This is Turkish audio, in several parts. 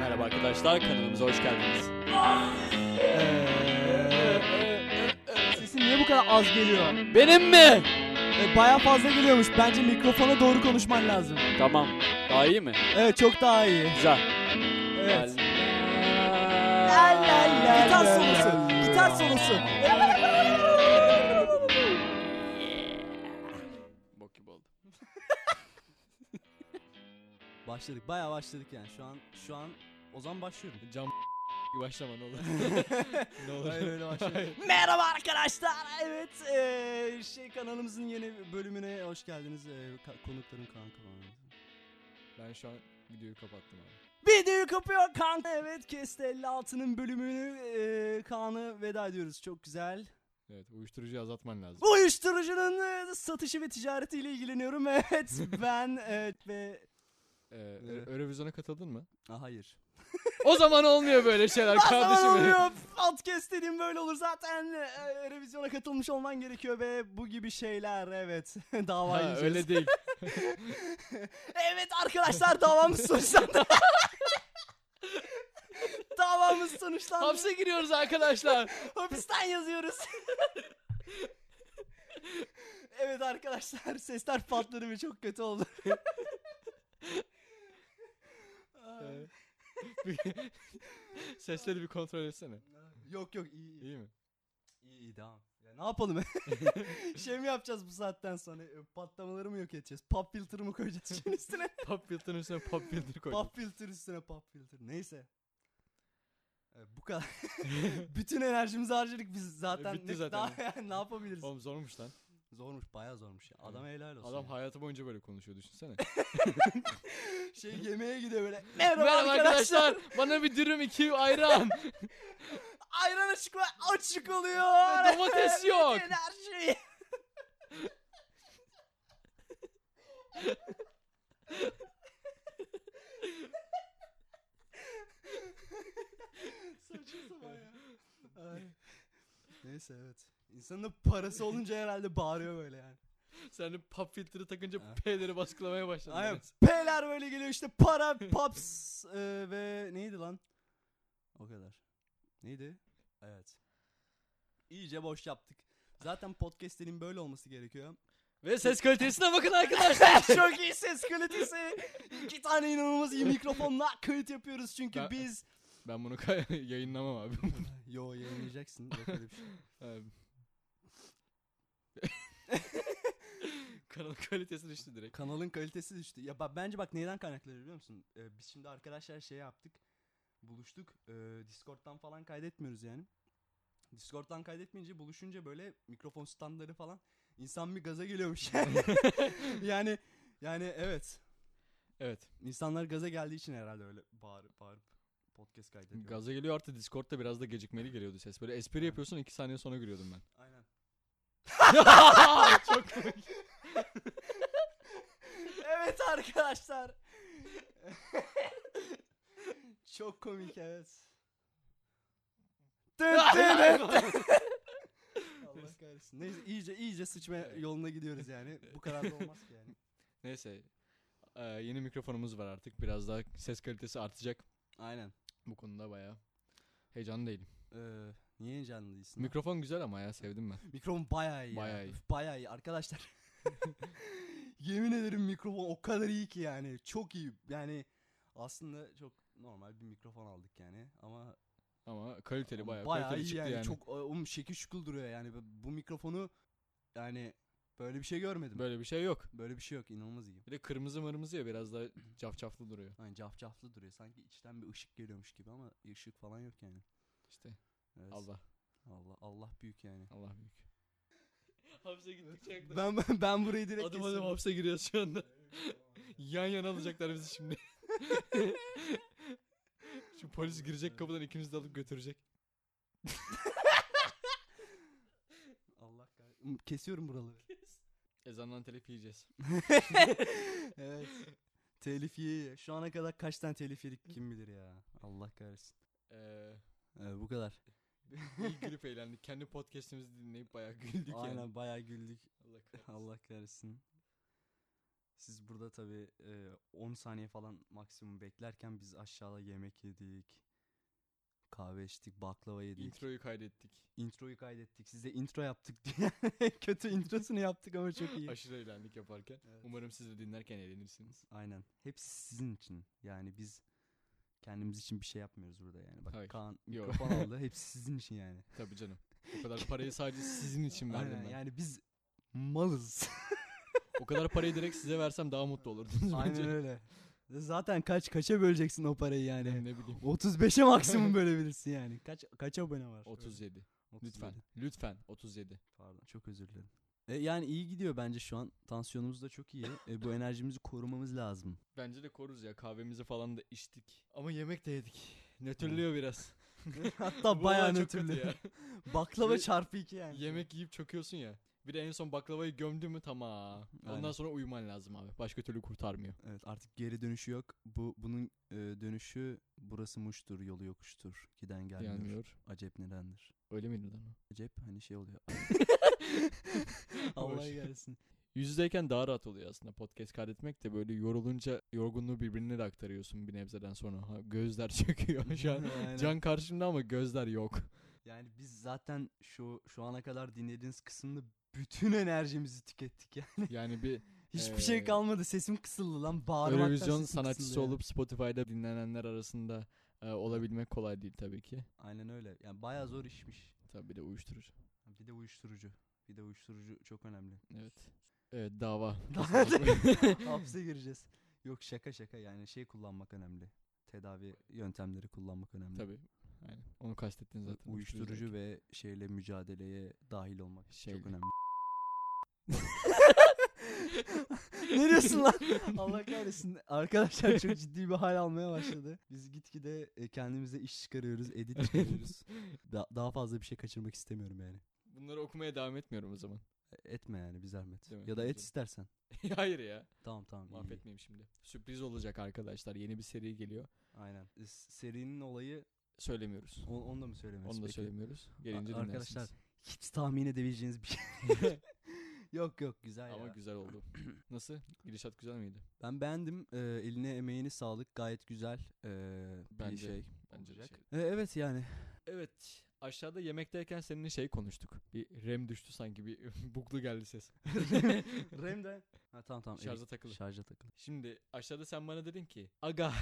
Merhaba arkadaşlar kanalımıza hoş geldiniz. Sesin niye bu kadar az geliyor? Benim mi? E, Baya fazla geliyormuş. Bence mikrofona doğru konuşman lazım. Tamam. Daha iyi mi? Evet çok daha iyi. Güzel. Evet. La la la Gitar la solosu. la. Gitar solosu. Başladık. Baya başladık yani. Şu an şu an o zaman başlıyorum. Cam başlama ne olur. ne olur. Hayır, öyle. Merhaba arkadaşlar. Evet, eee, şey kanalımızın yeni bölümüne hoş geldiniz. Eee, ka- konukların kanka falan. Ben şu an videoyu kapattım abi. Videoyu kapıyor kanka. Evet, Kest 56'nın bölümünü eee Kaan'ı veda ediyoruz. Çok güzel. Evet uyuşturucuyu azaltman lazım. Uyuşturucunun eee, satışı ve ticaretiyle ilgileniyorum. Evet, ben evet ve Ee, Evet. Eurovision'a katıldın mı? Aa, hayır. o zaman olmuyor böyle şeyler kardeşim. oluyor? Podcast dediğim böyle olur. Zaten eee, revizyona katılmış olman gerekiyor ve bu gibi şeyler evet. Dava Ha, yiyeceğiz. öyle değil. Evet arkadaşlar davamız sonuçlandı. davamız sonuçlandı. Hapse giriyoruz arkadaşlar. Hapisten yazıyoruz. evet arkadaşlar sesler patladı ve çok kötü oldu. Sesleri bir kontrol etsene. yok yok iyi iyi. İyi mi? İyi iyi devam. Ya ne yapalım? şey mi yapacağız bu saatten sonra? E, Patlamaları mı yok edeceğiz? Pop filter mı koyacağız şimdi üstüne? Pop filter'ın üstüne pop filter koydum. pop filter üstüne pop filter. Neyse. Evet, bu kadar. Bütün enerjimizi harcadık biz zaten. E, bitti ne, zaten. Daha, yani ne yapabiliriz? Oğlum zormuş lan. Zormuş bayağı zormuş ya. Adam helal olsun. Adam ya. hayatı boyunca böyle konuşuyor düşünsene. şey yemeğe gidiyor böyle. Merhaba, Merhaba arkadaşlar. arkadaşlar. Bana bir dürüm iki ayran. Ayran açık ve açık oluyor. Ve domates yok. Bütün Her şey. Saçma sapan ya. Ay. Neyse evet. İnsanın da parası olunca herhalde bağırıyor böyle yani. Sen de pop filter'ı takınca. P'leri baskılamaya başladın. Aynen. Evet. P'ler böyle geliyor işte para, pops e, ve neydi lan? O kadar. Neydi? Evet. İyice boş yaptık. Zaten podcastlerin böyle olması gerekiyor. Ve ses kalitesine bakın arkadaşlar. Çok iyi ses kalitesi. İki tane inanılmaz iyi mikrofonla kayıt yapıyoruz çünkü Ben- biz... ben bunu yayınlamam abi. Yo yayınlayacaksın. Yok öyle bir şey. Abi. Kanal kalitesi düştü direkt. Kanalın kalitesi düştü. Ya bence bak neyden kaynaklanıyor biliyor musun? Ee, biz şimdi arkadaşlar şey yaptık. Buluştuk. Ee, Discord'dan falan kaydetmiyoruz yani. Discord'dan kaydetmeyince buluşunca böyle mikrofon standları falan insan bir gaza geliyormuş yani. yani yani evet. Evet. İnsanlar gaza geldiği için herhalde öyle bağırıp bağırıp podcast kaydediyor. Gaza geliyor artı Discord'da biraz da gecikmeli geliyordu ses. Böyle espri yapıyorsun iki saniye sonra gülüyordum ben. Aynen. Çok komik. evet arkadaşlar. Çok komik evet. Tın tın tın. Allah kahretsin. Neyse iyice iyice sıçma yoluna gidiyoruz yani. Bu kadar da olmaz ki yani. Neyse. Ee, yeni mikrofonumuz var artık. Biraz daha ses kalitesi artacak. Aynen. Bu konuda bayağı heyecanlı değilim. Ee, niye heyecanlı değilsin? Mikrofon güzel ama ya sevdim ben. Mikrofon bayağı iyi. Bayağı ya. iyi. Üf, Bayağı iyi arkadaşlar. Yemin ederim mikrofon o kadar iyi ki yani. Çok iyi. Yani aslında çok normal bir mikrofon aldık yani ama Ama kaliteli bayağı, bayağı kaliteli iyi çıktı yani. yani. Çok um, şekil şukul duruyor yani. Bu mikrofonu yani böyle bir şey görmedim. Böyle, Böyle bir şey yok. bir şey yok. İnanılmaz iyi. Bir de kırmızı mırmızı ya biraz daha cafcaflı duruyor. Yani cafcaflı duruyor. Sanki içten bir ışık geliyormuş gibi ama ışık falan yok yani. İşte Evet. Allah. Allah Allah büyük yani. Allah büyük. hapse gittikçe Ben ben burayı direkt Adım adım hapse giriyoruz şu anda. Yan yana alacaklar bizi şimdi. Şu polis girecek kapıdan ikimizi de alıp götürecek. Allah kahretsin. Kesiyorum buraları. Ezandan telif yiyeceğiz. evet. Telif ye. Şu ana kadar kaç tane telif yedik kim bilir ya. Allah kahretsin. Ee, Evet bu kadar. iyi gülüp eğlendik. Kendi podcastimizi dinleyip bayağı güldük Aynen yani. bayağı güldük. Allah kahretsin. Allah kahretsin. Siz burada tabii e, 10 saniye falan maksimum beklerken biz aşağıda yemek yedik. Kahve içtik, baklava yedik. Introyu kaydettik. Introyu kaydettik. Size intro yaptık. Kötü introsunu yaptık ama çok iyi. Aşırı eğlendik yaparken. Evet. Umarım siz de dinlerken eğlenirsiniz. Aynen. Hepsi sizin için. Yani biz kendimiz için bir şey yapmıyoruz burada yani. Bak Hayır. Kaan Yok. mikrofon aldı. Hepsi sizin için yani. Tabii canım. O kadar parayı sadece sizin için verdim Aynen. ben. Yani biz malız. O kadar parayı direkt size versem daha mutlu olurdunuz Aynen bence. öyle. Zaten kaç kaça böleceksin o parayı yani? ne bileyim. 35'e maksimum bölebilirsin yani. Kaç kaç abone var? 37. 37. Lütfen. Lütfen 37. Pardon çok özür dilerim. E, yani iyi gidiyor bence şu an. Tansiyonumuz da çok iyi. E, bu enerjimizi korumamız lazım. Bence de koruz ya. Kahvemizi falan da içtik. Ama yemek de yedik. Nötrlüyor biraz. Hatta bayağı olay çok kötü nötrlü. ya. Baklava çarpı iki yani. Yemek yiyip çöküyorsun ya. Bir de en son baklavayı gömdü mü tamam. Ondan Aynen. sonra uyuman lazım abi. Başka türlü kurtarmıyor. Evet artık geri dönüşü yok. Bu bunun e, dönüşü burası muştur, yolu yokuştur. Giden gelmiyor. Gelmiyor. Acep nedendir? Öyle miydi lan o? Acep hani şey oluyor. Hoş. Allah gelsin. Yüz yüzeyken daha rahat oluyor aslında podcast kaydetmek de böyle yorulunca yorgunluğu birbirine de aktarıyorsun bir nebzeden sonra. Ha, gözler çöküyor şu an. Aynen. Can karşımda ama gözler yok. Yani biz zaten şu şu ana kadar dinlediğiniz kısımda bütün enerjimizi tükettik yani. Yani bir Hiçbir Ee, şey kalmadı. Sesim kısıldı lan. Bağırmaktan Eurovision sanatçısı olup Spotify'da dinlenenler arasında e, olabilmek kolay değil tabii ki. Aynen öyle. Yani bayağı zor işmiş. Tabii bir de uyuşturucu. Bir de uyuşturucu. Bir de uyuşturucu çok önemli. Evet. Evet dava. Hapse gireceğiz. Yok şaka şaka yani şey kullanmak önemli. Tedavi yöntemleri kullanmak önemli. Tabii. Aynen. Onu kastettin zaten. Uyuşturucu ve şeyle mücadeleye dahil olmak Şeyle. çok önemli. ne diyorsun lan? Allah kahretsin. Arkadaşlar çok ciddi bir hal almaya başladı. Biz gitgide e, kendimize iş çıkarıyoruz, edit çıkarıyoruz. Da- daha fazla bir şey kaçırmak istemiyorum yani. Bunları okumaya devam etmiyorum o zaman. E, Etme yani bir zahmet. Değil mi? Ya da et istersen. Hayır ya. Tamam tamam. iyi, iyi. Mahvetmeyeyim şimdi. Sürpriz olacak arkadaşlar. Yeni bir seri geliyor. Aynen. E, Serinin olayı Söylemiyoruz. onu, onu da mı söylemiyorsun? Onu da peki? söylemiyoruz. Gelince A- arkadaşlar. Hiç tahmin edebileceğiniz bir şey. Yok yok güzel Ama ya. güzel oldu. Nasıl? Gidişat güzel miydi? Ben beğendim. Ee, eline emeğini sağlık. Gayet güzel ee, bir Bence- şey. Bence olacak. şey. Ee, evet yani. Evet. Aşağıda yemekteyken seninle şey konuştuk. Bir rem düştü sanki. Bir buklu geldi ses. Rem de. Ha tamam tamam. Şarja evet, takılı. Şarja takılı. Şimdi aşağıda sen bana dedin ki. Aga.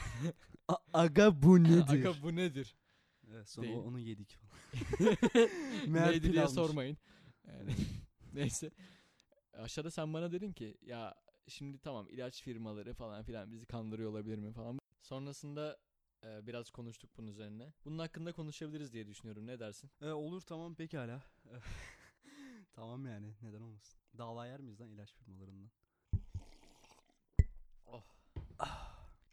A- aga bu nedir? Aga bu nedir? Evet, sonra Değil. onu yedik falan. Neydi diye sormayın. Yani, neyse. Aşağıda sen bana dedin ki ya şimdi tamam ilaç firmaları falan filan bizi kandırıyor olabilir mi falan. Sonrasında e, biraz konuştuk bunun üzerine. Bunun hakkında konuşabiliriz diye düşünüyorum. Ne dersin? Ee, olur tamam pekala. tamam yani neden olmasın. Dava yer miyiz lan ilaç firmalarından?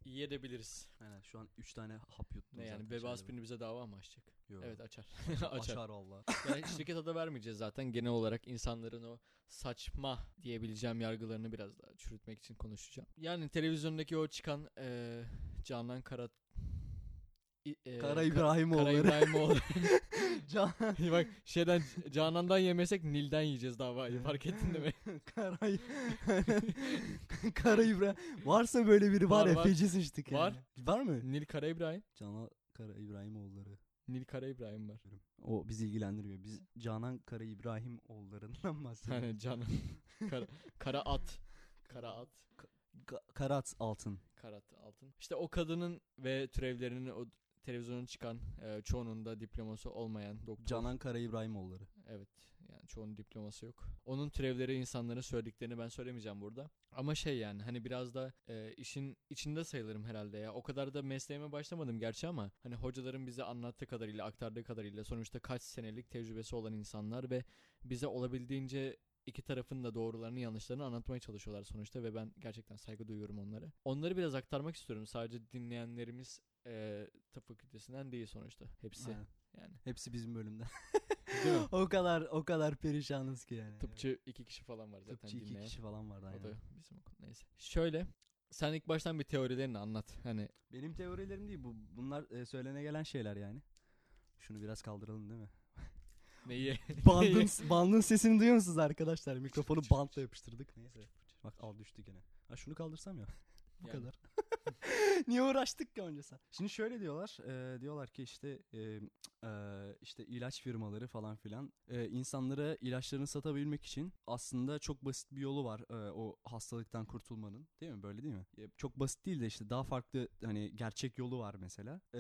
İyi edebiliriz. Aynen şu an 3 tane hap yuttum Ne yani bebe aspirini bize dava mı açacak? Yok. Evet açar. Açar. açar. Valla. Yani şirket adı vermeyeceğiz zaten. Genel olarak insanların o saçma diyebileceğim yargılarını biraz daha çürütmek için konuşacağım. Yani televizyondaki o çıkan e, Canan Kara... E, Kara Ka- İbrahimoğulları. Kara İbrahimoğlu. Can Bak şeyden Canan'dan yemesek Nil'den yiyeceğiz davayı. Fark ettin değil mi? Kara Kara İbrahim. Varsa böyle biri var, Var, ya var. feci sıçtık yani. Var. Var mı? Nil Kara İbrahim. Canan Kara İbrahimoğulları. Nil Kara İbrahim var. O bizi ilgilendirmiyor. Biz Canan Kara İbrahim oğullarından bahsediyoruz. Yani Canan. Kara, kara at. Kara at. Ka- Karat Altın. Karat altın. İşte o kadının ve türevlerinin o televizyonun çıkan e, çoğunun da diploması olmayan doktor. Canan Kara İbrahimoğulları. Evet. Yani çoğunun diploması yok. Onun türevleri insanların söylediklerini ben söylemeyeceğim burada. Ama şey yani hani biraz da e, işin içinde sayılırım herhalde ya. O kadar da mesleğime başlamadım gerçi ama hani hocaların bize anlattığı kadarıyla, aktardığı kadarıyla sonuçta kaç senelik tecrübesi olan insanlar ve bize olabildiğince iki tarafın da doğrularını yanlışlarını anlatmaya çalışıyorlar sonuçta ve ben gerçekten saygı duyuyorum onlara. Onları biraz aktarmak istiyorum. Sadece dinleyenlerimiz e, tıp fakültesinden değil sonuçta. Hepsi Aynen. yani. Hepsi bizim bölümden. O kadar o kadar perişanız ki yani. Tıpçı iki kişi falan var zaten Tıpçı iki dinleyen. kişi falan vardı O aynen. da bizim okul neyse. Şöyle sen ilk baştan bir teorilerini anlat. Hani Benim teorilerim değil bu. Bunlar e, söylene gelen şeyler yani. Şunu biraz kaldıralım değil mi? neyi? Bandın, bandın sesini duyuyor musunuz arkadaşlar? Mikrofonu bantla yapıştırdık. Neyse. Bak al düştü gene. Ha şunu kaldırsam ya. Bu Yani. kadar. Niye uğraştık ki öncesi? Şimdi şöyle diyorlar. e, diyorlar ki işte e, e, işte ilaç firmaları falan filan e, insanlara ilaçlarını satabilmek için aslında çok basit bir yolu var e, o hastalıktan kurtulmanın. Değil mi? Böyle değil mi? E, çok basit değil de işte daha farklı hani gerçek yolu var mesela. E,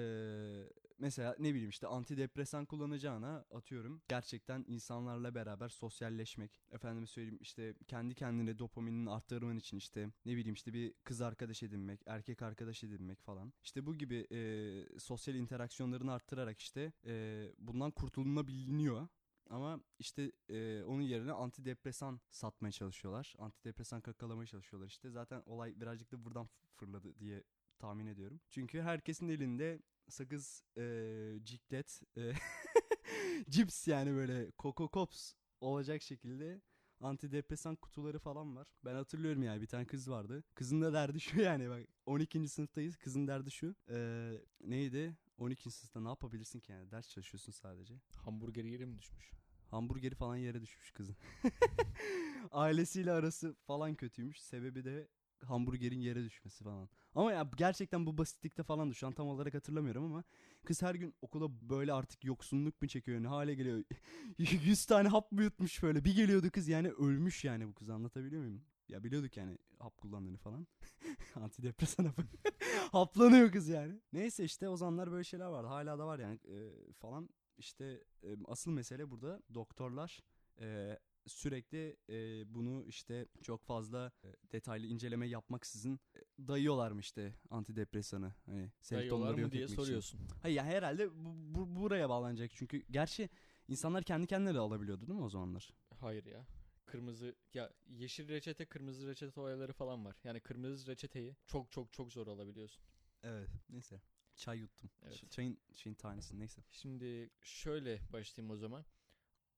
mesela ne bileyim işte antidepresan kullanacağına atıyorum gerçekten insanlarla beraber sosyalleşmek. Efendime söyleyeyim işte kendi kendine dopaminini arttırman için işte ne bileyim işte bir kız arkadaş edinmek, erkek arkadaş edinmek falan. İşte bu gibi e, sosyal interaksiyonlarını arttırarak işte e, bundan kurtulunabiliyor. Ama işte e, onun yerine antidepresan satmaya çalışıyorlar. Antidepresan kakalamaya çalışıyorlar işte. Zaten olay birazcık da buradan fırladı diye tahmin ediyorum. Çünkü herkesin elinde sakız, e, ciklet, e, cips yani böyle Coco Pops olacak şekilde antidepresan kutuları falan var. Ben hatırlıyorum yani bir tane kız vardı. Kızın da derdi şu yani bak 12. sınıftayız. Kızın derdi şu. E, neydi? 12. sınıfta ne yapabilirsin ki yani? Ders çalışıyorsun sadece. Hamburger yeri mi düşmüş? Hamburgeri falan yere düşmüş kızın. Ailesiyle arası falan kötüymüş. Sebebi de hamburgerin yere düşmesi falan. Ama ya gerçekten bu basitlikte falan şu an tam olarak hatırlamıyorum ama kız her gün okula böyle artık yoksunluk mu çekiyor ne hale geliyor. 100 tane hap mı yutmuş böyle. Bir geliyordu kız yani ölmüş yani bu kız anlatabiliyor muyum? Ya biliyorduk yani hap kullandığını falan. Antidepresan hapı. Haplanıyor kız yani. Neyse işte o zamanlar böyle şeyler vardı. Hala da var yani e, falan. İşte e, asıl mesele burada doktorlar e, sürekli e, bunu işte çok fazla e, detaylı inceleme yapmaksızın e, dayıyorlarmış işte antidepresanı. Hani semptomları mı diye etmek için. soruyorsun. Hayır ya herhalde bu, bu- buraya bağlanacak çünkü gerçi insanlar kendi kendine de alabiliyordu değil mi o zamanlar? Hayır ya. Kırmızı ya yeşil reçete kırmızı reçete olayları falan var. Yani kırmızı reçeteyi çok çok çok zor alabiliyorsun. Evet. Neyse. Çay yuttum. Evet. Çayın şeyin tanesi neyse. Şimdi şöyle başlayayım o zaman.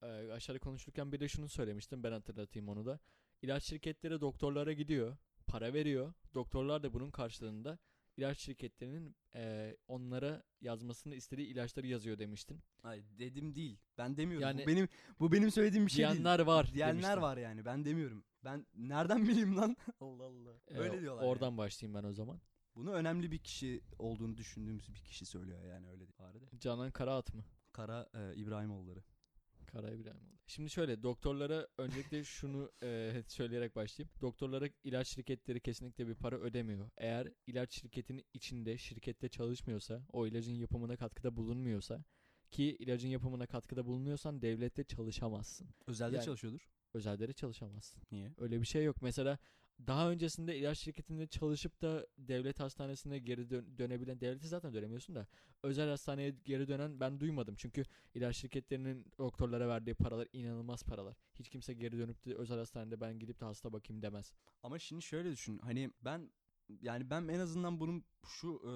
Ee, aşağıda konuşurken bir de şunu söylemiştim ben hatırlatayım onu da. İlaç şirketleri doktorlara gidiyor. Para veriyor. Doktorlar da bunun karşılığında ilaç şirketlerinin e, onlara yazmasını istediği ilaçları yazıyor demiştin. Hayır dedim değil. Ben demiyorum. Yani- bu benim bu benim söylediğim bir şey değil. Diyenler var Diyenler var yani. Ben demiyorum. Ben nereden bileyim lan? Allah Allah. Ee, Öyle diyorlar. Oradan yani. başlayayım ben o zaman. Bunu önemli bir kişi olduğunu düşündüğümüz bir kişi söylüyor yani öyle değil. Canan Karaat mı? Kara e, İbrahimoğulları. Kara İbrahimoğlu. Şimdi şöyle doktorlara öncelikle şunu e, söyleyerek başlayayım. Doktorlara ilaç şirketleri kesinlikle bir para ödemiyor. Eğer ilaç şirketinin içinde şirkette çalışmıyorsa, o ilacın yapımına katkıda bulunmuyorsa ki ilacın yapımına katkıda bulunuyorsan devlette çalışamazsın. Özelde Yani- çalışıyordur. Özelde çalışamazsın. Niye? Öyle bir şey yok. Mesela daha öncesinde ilaç şirketinde çalışıp da devlet hastanesine geri dön- dönebilen devlete zaten dönemiyorsun da özel hastaneye geri dönen ben duymadım. Çünkü ilaç şirketlerinin doktorlara verdiği paralar inanılmaz paralar. Hiç kimse geri dönüp de özel hastanede ben gidip de hasta bakayım demez. Ama şimdi şöyle düşün. Hani ben yani ben en azından bunun şu e,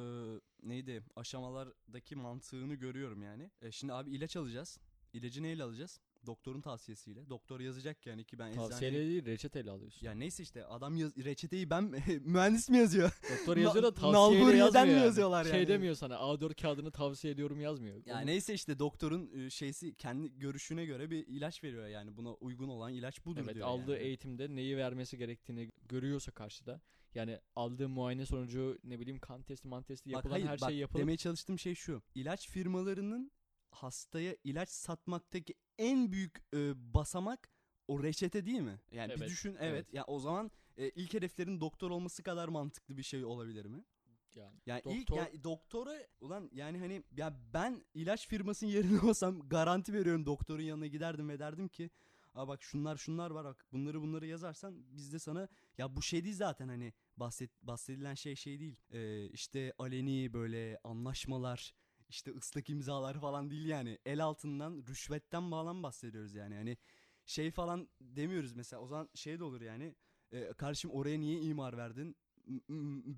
neydi aşamalardaki mantığını görüyorum yani. E, şimdi abi ilaç alacağız. İlacı neyle alacağız? Doktorun tavsiyesiyle. Doktor yazacak yani ki ben Tavsiyeyle eczaneye... değil reçeteyle alıyorsun. Ya neyse işte adam yaz, reçeteyi ben mühendis mi yazıyor? Doktor yazıyor da tavsiyeyle yazmıyor mi yani. yazıyorlar Şey yani? demiyor sana A4 kağıdını tavsiye ediyorum yazmıyor. Ya Onu- neyse işte doktorun şeysi kendi görüşüne göre bir ilaç veriyor yani buna uygun olan ilaç budur Evet diyor. aldığı yani. eğitimde neyi vermesi gerektiğini görüyorsa karşıda. Yani aldığı muayene sonucu ne bileyim kan testi man testi Bak yapılan hayır, her bak, şey yapılıp Demeye çalıştığım şey şu. İlaç firmalarının hastaya ilaç satmaktaki en büyük e, basamak o reçete değil mi? Yani bir Evet, düşün evet. evet. Ya o zaman e, ilk hedeflerin doktor olması kadar mantıklı bir şey olabilir mi? yani Yani ilk Doktor- yani doktora ulan yani hani ya ben ilaç firmasının yerine olsam garanti veriyorum doktorun yanına giderdim ve derdim ki Aa bak şunlar şunlar var bak bunları bunları yazarsan biz de sana ya bu şey değil zaten hani bahset bahsedilen şey şey değil Ee, işte aleni böyle anlaşmalar işte ıslak imzalar falan değil yani. El altından rüşvetten falan bahsediyoruz yani. Hani şey falan demiyoruz mesela. O zaman şey de olur yani. E, kardeşim oraya niye imar verdin?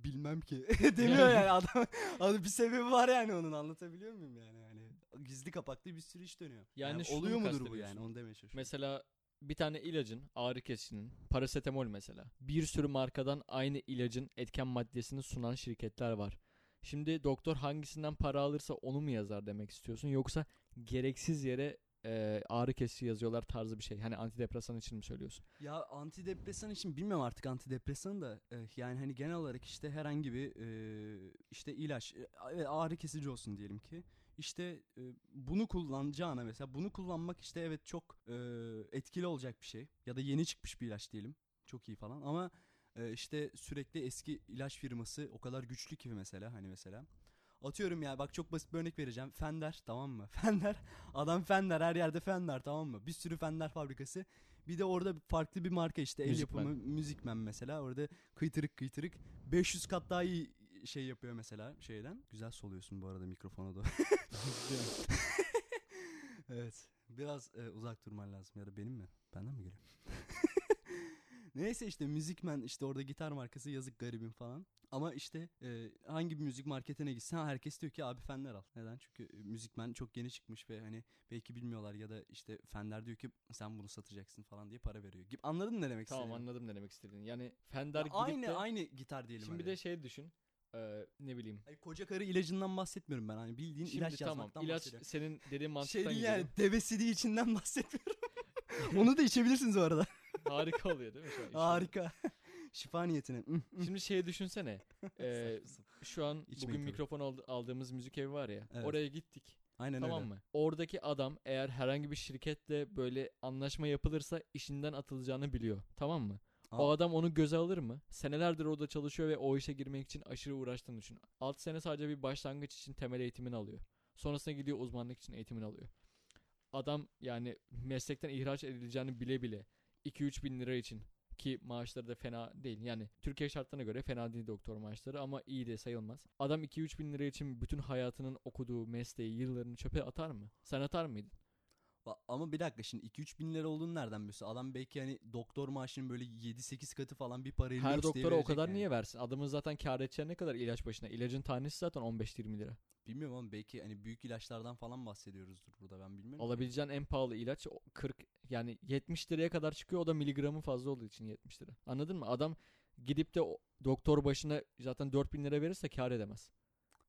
Bilmem ki. Demiyor yani adam, adam bir sebebi var yani onun. Anlatabiliyor muyum yani? Yani gizli kapaklı bir sürü iş dönüyor. Yani şunu oluyor mu mudur bu yani? Onu demeye çalışıyorum. Mesela bir tane ilacın ağrı kesicinin parasetamol mesela. Bir sürü markadan aynı ilacın etken maddesini sunan şirketler var. Şimdi doktor hangisinden para alırsa onu mu yazar demek istiyorsun yoksa gereksiz yere e, ağrı kesici yazıyorlar tarzı bir şey. Hani antidepresan için mi söylüyorsun? Ya antidepresan için bilmiyorum artık antidepresan da e, yani hani genel olarak işte herhangi bir e, işte ilaç e, ağrı kesici olsun diyelim ki. İşte e, bunu kullanacağına mesela bunu kullanmak işte evet çok e, etkili olacak bir şey ya da yeni çıkmış bir ilaç diyelim. Çok iyi falan ama e, işte sürekli eski ilaç firması o kadar güçlü ki mesela hani mesela Atıyorum ya bak çok basit bir örnek vereceğim. Fender tamam mı? Fender adam Fender her yerde Fender tamam mı? Bir sürü Fender fabrikası. Bir de orada farklı bir marka işte el Müzikmen. yapımı Müzikmen mesela. Orada kıytırık kıytırık 500 kat daha iyi şey yapıyor mesela şeyden. Güzel soluyorsun bu arada mikrofona da. evet. Biraz e, uzak durman lazım ya da benim mi? Benden mi geliyor? Neyse işte müzikmen işte orada gitar markası yazık garibim falan. Ama işte e, hangi bir müzik marketine gitsen herkes diyor ki abi Fender al. Neden? Çünkü e, müzikmen çok yeni çıkmış ve hani belki bilmiyorlar ya da işte Fender diyor ki sen bunu satacaksın falan diye para veriyor. Gibi. Anladın mı ne demek Tamam istediğimi? anladım ne demek istediğini. Yani Fender Ya gidip aynı de aynı gitar diyelim şimdi bir hadi. de şey düşün. e, ne bileyim. Hayır, koca karı ilacından bahsetmiyorum ben. Hani bildiğin Şimdi ilaç tamam yazmaktan ilaç bahsediyorum. senin dediğin mantıktan Şey değil gidiyor. yani devesidi içinden bahsetmiyorum. Onu da içebilirsiniz o arada. Harika oluyor değil mi şu an? Harika. Şifa niyetine. Şimdi şey düşünsene. e, şu an İçmeyin bugün tabii. mikrofon ald- aldığımız müzik evi var ya. Evet. Oraya gittik. Aynen tamam öyle. mı? Oradaki adam eğer herhangi bir şirketle böyle anlaşma yapılırsa işinden atılacağını biliyor. Tamam mı? O Aa. adam onu göze alır mı? Senelerdir orada çalışıyor ve o işe girmek için aşırı uğraştığını düşün. 6 sene sadece bir başlangıç için temel eğitimini alıyor. Sonrasında gidiyor uzmanlık için eğitimini alıyor. Adam yani meslekten ihraç edileceğini bile bile 2-3 bin lira için ki maaşları da fena değil. Yani Türkiye şartlarına göre fena değil doktor maaşları ama iyi de sayılmaz. Adam 2-3 bin lira için bütün hayatının okuduğu mesleği, yıllarını çöpe atar mı? Sen atar mıydın? Ama bir dakika şimdi 2-3 bin lira olduğunu nereden biliyorsun? Adam belki hani doktor maaşının böyle 7-8 katı falan bir parayı Her doktora o kadar yani. niye versin? Adamın zaten kar edeceği ne kadar ilaç başına? İlacın tanesi zaten 15-20 lira. Bilmiyorum ama belki hani büyük ilaçlardan falan bahsediyoruzdur burada ben bilmiyorum. Alabileceğin en pahalı ilaç o 40 yani 70 liraya kadar çıkıyor. O da miligramı fazla olduğu için 70 lira. Anladın mı? Adam gidip de doktor başına zaten 4000 lira verirse kar edemez.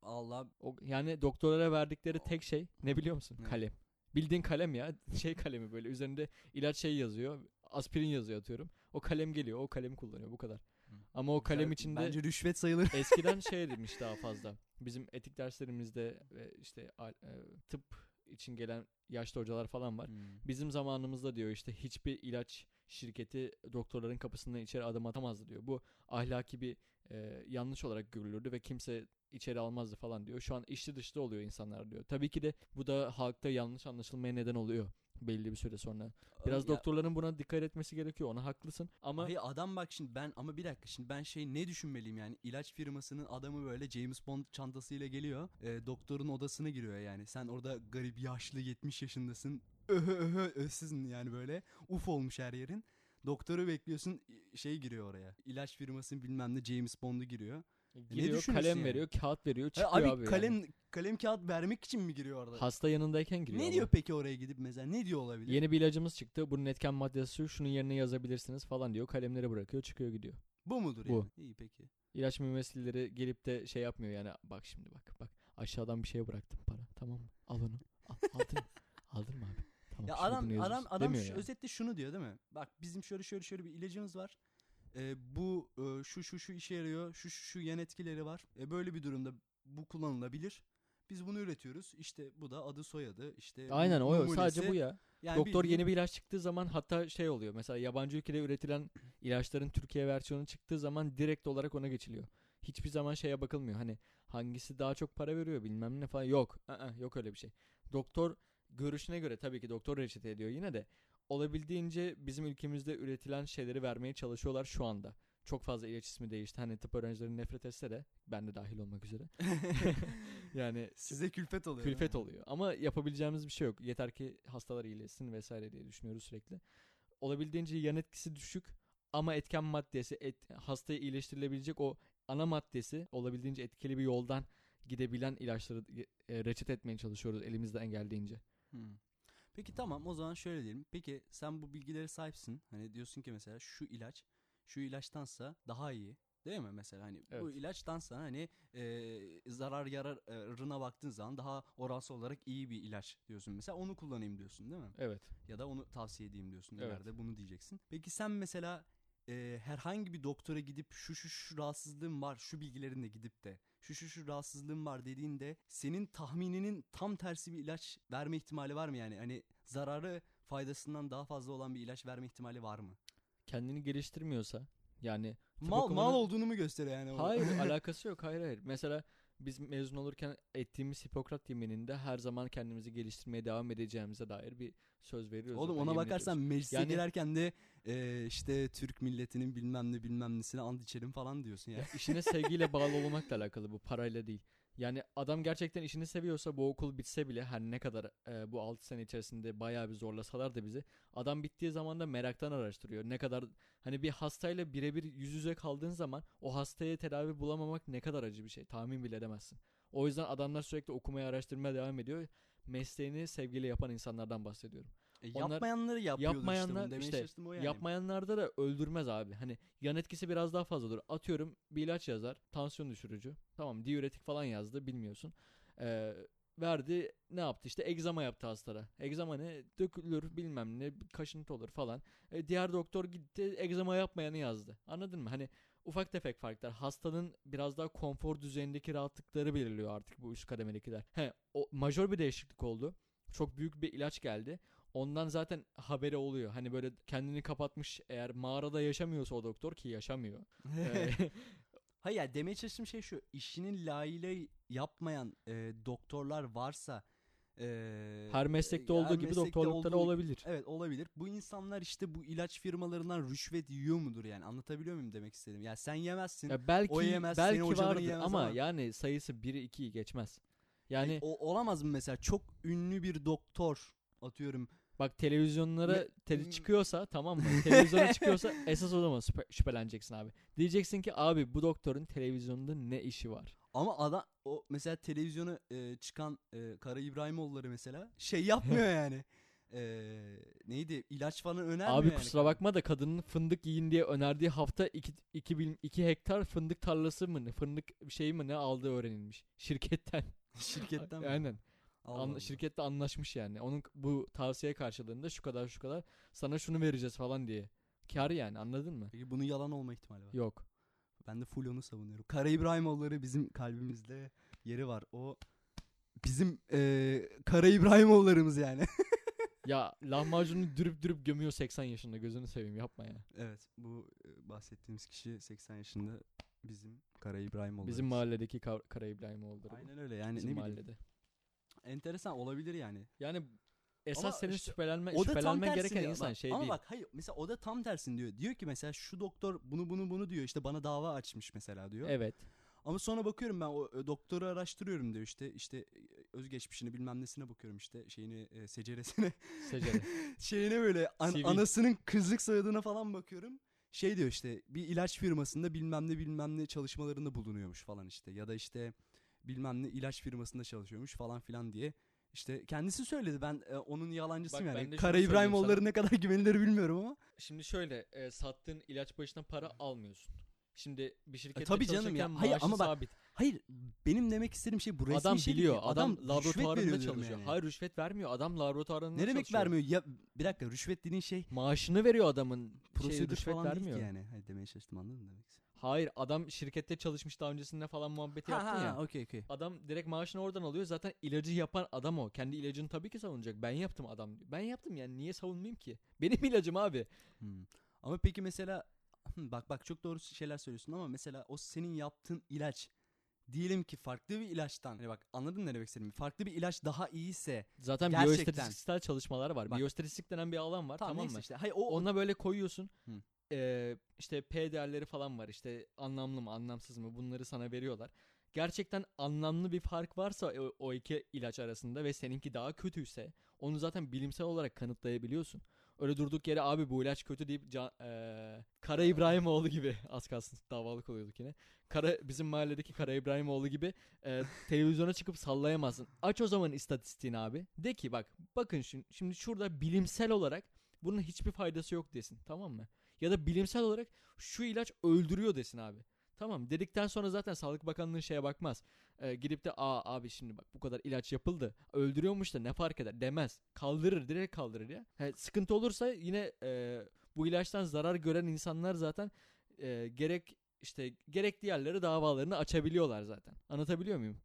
Allah O, yani doktorlara verdikleri tek şey ne biliyor musun? Kalem. Bildiğin kalem ya. Şey kalemi böyle üzerinde ilaç şey yazıyor. Aspirin yazıyor atıyorum. O kalem geliyor. O kalemi kullanıyor. Bu kadar. Hı. Ama o kalem Güzel, içinde bence rüşvet sayılır. eskiden şey demiş daha fazla. Bizim etik derslerimizde işte e, tıp için gelen yaşlı hocalar falan var. Hmm. Bizim zamanımızda diyor işte hiçbir ilaç şirketi doktorların kapısından içeri adım atamazdı diyor. Bu ahlaki bir e, yanlış olarak görülürdü ve kimse içeri almazdı falan diyor. Şu an içli dışlı oluyor insanlar diyor. Tabii ki de bu da halkta yanlış anlaşılmaya neden oluyor belli bir süre sonra. Biraz Ya- doktorların buna dikkat etmesi gerekiyor. Ona haklısın. Ama Hayır adam bak şimdi ben ama bir dakika şimdi ben şey ne düşünmeliyim yani ilaç firmasının adamı böyle James Bond çantasıyla geliyor e, doktorun odasına giriyor yani sen orada garip yaşlı 70 yaşındasın öhö öhö ösüzsün yani böyle uf olmuş her yerin doktoru bekliyorsun şey giriyor oraya ilaç firmasının bilmem ne James Bond'u giriyor. Giriyor düşünürsün kalem yani? veriyor, kağıt veriyor, Ha, çıkıyor abi, abi. yani. kalem kalem kağıt vermek için mi giriyor orada? Hasta yanındayken giriyor. ne diyor peki oraya gidip mesela ne diyor olabilir? Yeni bir ilacımız çıktı. Bunun etken maddesi şu. Şunun yerine yazabilirsiniz falan diyor. Kalemleri bırakıyor, çıkıyor gidiyor. Bu mudur Bu. yani? İyi peki. İlaç mümessilleri gelip de şey yapmıyor yani. Bak şimdi bak bak. Aşağıdan bir şeye bıraktım para. Tamam mı? Al onu. Al, aldın? Aldın mı abi? Tamam. Ya adam adam adam şu- yani. özetle şunu diyor değil mi? Bak bizim şöyle şöyle şöyle bir ilacımız var. Ee, bu e, şu şu şu işe yarıyor. Şu şu şu yan etkileri var. E, böyle bir durumda bu kullanılabilir. Biz bunu üretiyoruz. İşte bu da adı soyadı. İşte Aynen o numunesi. sadece bu ya. Yani Doktor bildiğin- yeni bir ilaç çıktığı zaman hatta şey oluyor. Mesela yabancı ülkede üretilen ilaçların Türkiye versiyonu çıktığı zaman direkt olarak ona geçiliyor. Hiçbir zaman şeye bakılmıyor. Hani hangisi daha çok para veriyor bilmem ne falan. Yok. ı-ı, yok öyle bir şey. Doktor görüşüne göre tabii ki doktor reçete ediyor yine de olabildiğince bizim ülkemizde üretilen şeyleri vermeye çalışıyorlar şu anda. Çok fazla ilaç ismi değişti. Hani tıp öğrencileri nefret etse de ben de dahil olmak üzere. yani size külfet oluyor. külfet oluyor. Ama yapabileceğimiz bir şey yok. Yeter ki hastalar iyileşsin vesaire diye düşünüyoruz sürekli. Olabildiğince yan etkisi düşük ama etken maddesi et, hastayı iyileştirilebilecek o ana maddesi olabildiğince etkili bir yoldan gidebilen ilaçları e, reçete etmeye çalışıyoruz elimizden geldiğince. Hmm. Peki tamam o zaman şöyle diyelim. Peki sen bu bilgilere sahipsin. Hani diyorsun ki mesela şu ilaç şu ilaçtansa daha iyi. Değil mi mesela hani bu Evet. ilaçtansa hani e, zarar yararına baktığın zaman daha oransal olarak iyi bir ilaç diyorsun mesela onu kullanayım diyorsun değil mi? Evet. Ya da onu tavsiye edeyim diyorsun Evet. ileride bunu diyeceksin. Peki sen mesela e, herhangi bir doktora gidip şu şu şu rahatsızlığım var şu bilgilerinle gidip de şu şu şu rahatsızlığım var dediğinde senin tahmininin tam tersi bir ilaç verme ihtimali var mı yani? Hani zararı faydasından daha fazla olan bir ilaç verme ihtimali var mı? Kendini geliştirmiyorsa yani Mal, mal okumanın- olduğunu mu gösteriyor yani? o? Hayır alakası yok hayır hayır. Mesela biz mezun olurken ettiğimiz Hipokrat yemininde her zaman kendimizi geliştirmeye devam edeceğimize dair bir söz veriyoruz. Oğlum ona bakarsan ediyoruz. meclise Yani- girerken de e, işte Türk milletinin bilmem ne bilmem nesine and içerim falan diyorsun ya. Ya işine sevgiyle bağlı olmakla alakalı bu parayla değil. Yani adam gerçekten işini seviyorsa bu okul bitse bile her ne kadar e, bu 6 sene içerisinde bayağı bir zorlasalar da bizi adam bittiği zaman da meraktan araştırıyor. Ne kadar hani bir hastayla birebir yüz yüze kaldığın zaman o hastaya tedavi bulamamak ne kadar acı bir şey tahmin bile edemezsin. O yüzden adamlar sürekli okumaya araştırmaya devam ediyor. Mesleğini sevgiyle yapan insanlardan bahsediyorum. E, Onlar- yapmayanları yapıyordur işte yapmayanlar demeye işte çalıştım o yani. Yapmayanlarda da öldürmez abi. Hani yan etkisi biraz daha fazladır. Atıyorum bir ilaç yazar. Tansiyon düşürücü. Tamam diüretik falan yazdı bilmiyorsun. Ee, verdi ne yaptı işte egzama yaptı hastara. Egzama ne dökülür bilmem ne kaşıntı olur falan. E, diğer doktor gitti egzama yapmayanı yazdı. Anladın mı? Hani ufak tefek farklar. Hastanın biraz daha konfor düzeyindeki rahatlıkları belirliyor artık bu üst kademedekiler. He o majör bir değişiklik oldu. Çok büyük bir ilaç geldi. Ondan zaten haberi oluyor. Hani böyle kendini kapatmış eğer mağarada yaşamıyorsa o doktor ki yaşamıyor. Ee, Hayır ya demeye çalıştığım şey şu. işinin layığıyla yapmayan e, doktorlar varsa e, her meslekte her olduğu gibi meslekte doktorlukta da olduğu- olabilir. Evet olabilir. Bu insanlar işte bu ilaç firmalarından rüşvet yiyor mudur yani? Anlatabiliyor muyum demek istedim? Ya sen yemezsin. Ya belki o yemez, senin belki hocaların vardır yemez ama, ama- yani sayısı 1'i 2'yi geçmez. Yani O, olamaz mı mesela? Çok ünlü bir doktor atıyorum. Bak televizyonlara Me- tele m- çıkıyorsa tamam mı? Televizyona çıkıyorsa esas o zaman şüphe- şüpheleneceksin abi. Diyeceksin ki abi bu doktorun televizyonda ne işi var? Ama adam o mesela televizyona e, çıkan e, Kara İbrahimoğulları mesela şey yapmıyor yani. E, neydi? İlaç falan önermiyor Abi yani. kusura bakma da kadının fındık yiyin diye önerdiği hafta 2 2 2 hektar fındık tarlası mı ne fındık şeyi mi ne aldığı öğrenilmiş şirketten. Şirketten mi? Aynen. Allah şirkette anlaşmış yani. Onun bu tavsiye karşılığında şu kadar şu kadar sana şunu vereceğiz falan diye. Kar yani anladın mı? Peki bunun yalan olma ihtimali var. Yok. Ben de full onu savunuyorum. Kara İbrahimoğulları bizim kalbimizde yeri var. O bizim e, Kara İbrahimoğullarımız yani. ya lahmacunu dürüp dürüp gömüyor 80 yaşında gözünü seveyim yapma ya. evet bu e, bahsettiğimiz kişi 80 yaşında bizim Kara İbrahimoğulları. Bizim mahalledeki Kar- Kara İbrahimoğulları bu. Aynen öyle yani Bizim ne bileyim. mahallede. Enteresan olabilir yani. Yani esas Ama senin işte şüphelenme, O da şüphelenmen gereken ya. insan Bak, şey ama değil. bak hayır mesela o da tam tersini diyor. Diyor ki mesela şu doktor bunu bunu bunu diyor işte bana dava açmış mesela diyor. Evet. Ama sonra bakıyorum ben o e, doktoru araştırıyorum diyor işte işte e, özgeçmişini bilmem nesine bakıyorum işte şeyini e, seceresine Secere. şeyine böyle an- CV. anasının kızlık soyadına falan bakıyorum. Şey diyor işte bir ilaç firmasında bilmem ne bilmem ne çalışmalarında bulunuyormuş falan işte ya da işte bilmem ne ilaç firmasında çalışıyormuş falan filan diye. İşte kendisi söyledi ben e, onun yalancısıyım Bak ben yani. de Kara şunu İbrahimoğulları sana. ne kadar güvenilir bilmiyorum ama. Şimdi şöyle e, sattığın ilaç başına para almıyorsun. Şimdi bir şirkette E, tabii canım ya. Hayır, ama bak, sabit. Benim benim demek istediğim şey bu resmi adam şey değil biliyor. ki. Adam, veriyor laboratuvarında çalışıyor. yani. Hayır rüşvet vermiyor. Adam laboratuvarında Ne demek çalışıyor. vermiyor? Ya bir dakika rüşvet dediğin şey Maaşını veriyor adamın. Şey, prosedür rüşvet falan vermiyor. değil ki yani. Hayır demeye çalıştım anladın mı demek? Hayır adam şirkette çalışmış daha öncesinde falan muhabbeti yaptın ya. okey okey. Adam direkt maaşını oradan alıyor. Zaten ilacı yapan adam o. Kendi ilacını tabii ki savunacak. Ben yaptım adam. Ben yaptım yani niye savunmayayım ki? Benim ilacım abi. Hmm. Ama peki mesela hmm, bak bak çok doğru şeyler söylüyorsun ama mesela o senin yaptığın ilaç diyelim ki farklı bir ilaçtan hani bak anladın ne demek istediğimi farklı bir ilaç daha iyiyse Zaten Gerçekten. biyostatistiksel çalışmalar var. Bak. Biyostatistik denen bir alan var tamam, neyse mı? işte hayır o, o Ona böyle koyuyorsun. Hı. Ee, işte P değerleri falan var. İşte anlamlı mı, anlamsız mı? Bunları sana veriyorlar. Gerçekten anlamlı bir fark varsa o, o iki ilaç arasında ve seninki daha kötüyse onu zaten bilimsel olarak kanıtlayabiliyorsun. Öyle durduk yere abi bu ilaç kötü deyip ca- eee, Kara İbrahimoğlu gibi az kalsın davalık oluyorduk yine. Kara bizim mahalledeki Kara İbrahimoğlu gibi eee, televizyona çıkıp sallayamazsın. Aç o zaman istatistiğini abi. De ki bak bakın şimdi, şimdi şurada bilimsel olarak bunun hiçbir faydası yok desin tamam mı? Ya da bilimsel olarak şu ilaç öldürüyor desin abi. Tamam dedikten sonra zaten Sağlık Bakanlığı şeye bakmaz. Ee, gidip de aa abi şimdi bak bu kadar ilaç yapıldı. Öldürüyormuş da ne fark eder demez. Kaldırır direkt kaldırır ya. He, sıkıntı olursa yine e, bu ilaçtan zarar gören insanlar zaten e, gerek işte gerekli yerlere davalarını açabiliyorlar zaten. Anlatabiliyor muyum?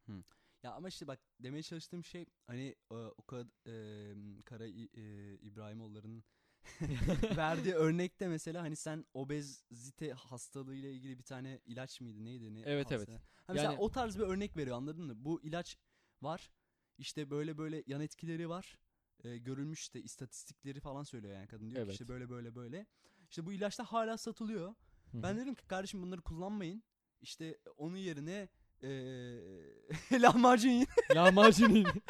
Ya ama işte bak demeye çalıştığım şey hani e, o kadar e, Kara e, İbrahimoğulları'nın verdiği örnekte mesela hani sen obezite hastalığıyla ilgili bir tane ilaç mıydı neydi ne Evet, evet. hastalığı? Ha mesela Yani- o tarz bir örnek veriyor anladın mı? Bu ilaç var işte böyle böyle yan etkileri var e, görülmüş işte istatistikleri falan söylüyor yani kadın diyor Evet. ki işte böyle böyle böyle. İşte bu ilaçlar hala satılıyor. Ben dedim ki kardeşim bunları kullanmayın. İşte onun yerine eee lahmacun yiyin. lahmacun yiyin.